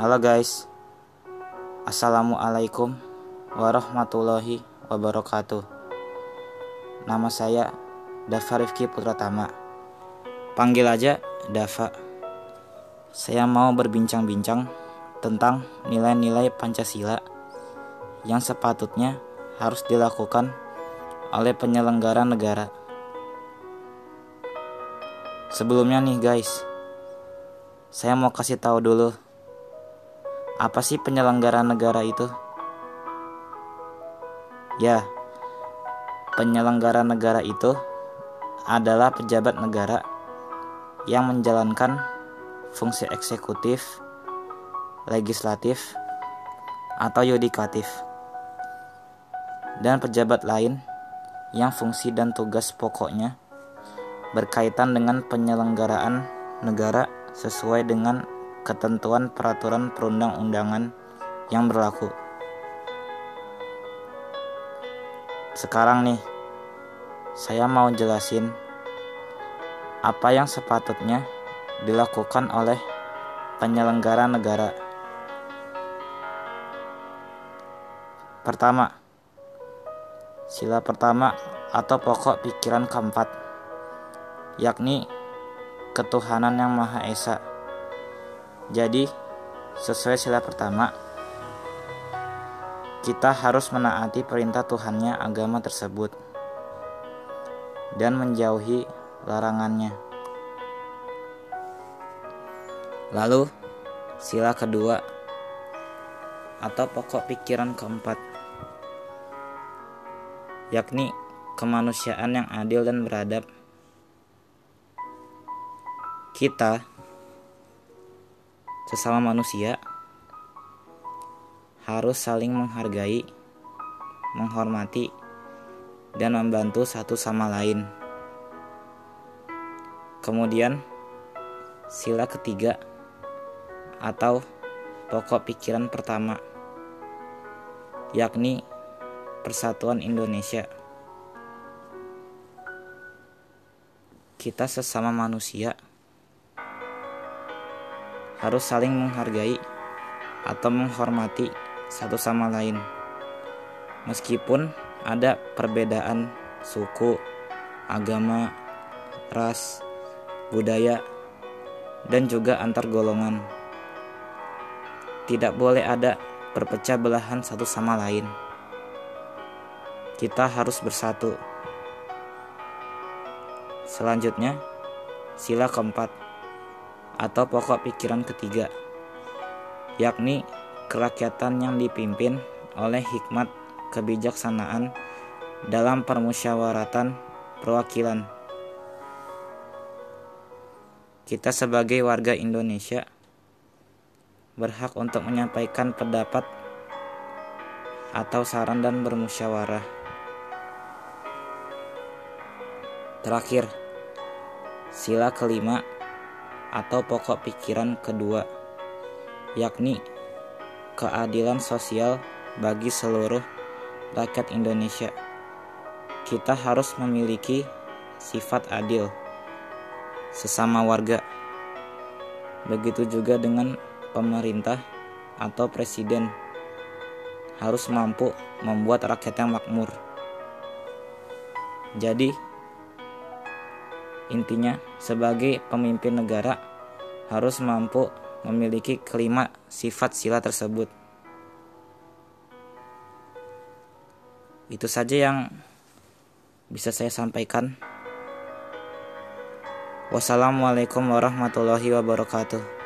Halo guys. Assalamualaikum warahmatullahi wabarakatuh. Nama saya Dava Rifki Putratama. Panggil aja Dava Saya mau berbincang-bincang tentang nilai-nilai Pancasila yang sepatutnya harus dilakukan oleh penyelenggara negara. Sebelumnya nih guys Saya mau kasih tahu dulu apa sih penyelenggara negara itu? Ya, penyelenggara negara itu adalah pejabat negara yang menjalankan fungsi eksekutif, legislatif, atau yudikatif, dan pejabat lain yang fungsi dan tugas pokoknya berkaitan dengan penyelenggaraan negara sesuai dengan ketentuan peraturan perundang-undangan yang berlaku. Sekarang nih, saya mau jelasin apa yang sepatutnya dilakukan oleh penyelenggara negara. Pertama, sila pertama atau pokok pikiran keempat, yakni ketuhanan yang Maha Esa jadi, sesuai sila pertama, kita harus menaati perintah Tuhannya agama tersebut dan menjauhi larangannya. Lalu, sila kedua atau pokok pikiran keempat, yakni kemanusiaan yang adil dan beradab. Kita sesama manusia harus saling menghargai, menghormati, dan membantu satu sama lain. Kemudian, sila ketiga atau pokok pikiran pertama, yakni Persatuan Indonesia. Kita sesama manusia harus saling menghargai atau menghormati satu sama lain. Meskipun ada perbedaan suku, agama, ras, budaya, dan juga antar golongan. Tidak boleh ada perpecah belahan satu sama lain. Kita harus bersatu. Selanjutnya, sila keempat atau pokok pikiran ketiga, yakni kerakyatan yang dipimpin oleh hikmat kebijaksanaan dalam permusyawaratan perwakilan. Kita sebagai warga Indonesia berhak untuk menyampaikan pendapat atau saran dan bermusyawarah. Terakhir, sila kelima atau pokok pikiran kedua, yakni keadilan sosial bagi seluruh rakyat Indonesia. Kita harus memiliki sifat adil sesama warga. Begitu juga dengan pemerintah atau presiden harus mampu membuat rakyat yang makmur. Jadi, Intinya, sebagai pemimpin negara harus mampu memiliki kelima sifat sila tersebut. Itu saja yang bisa saya sampaikan. Wassalamualaikum warahmatullahi wabarakatuh.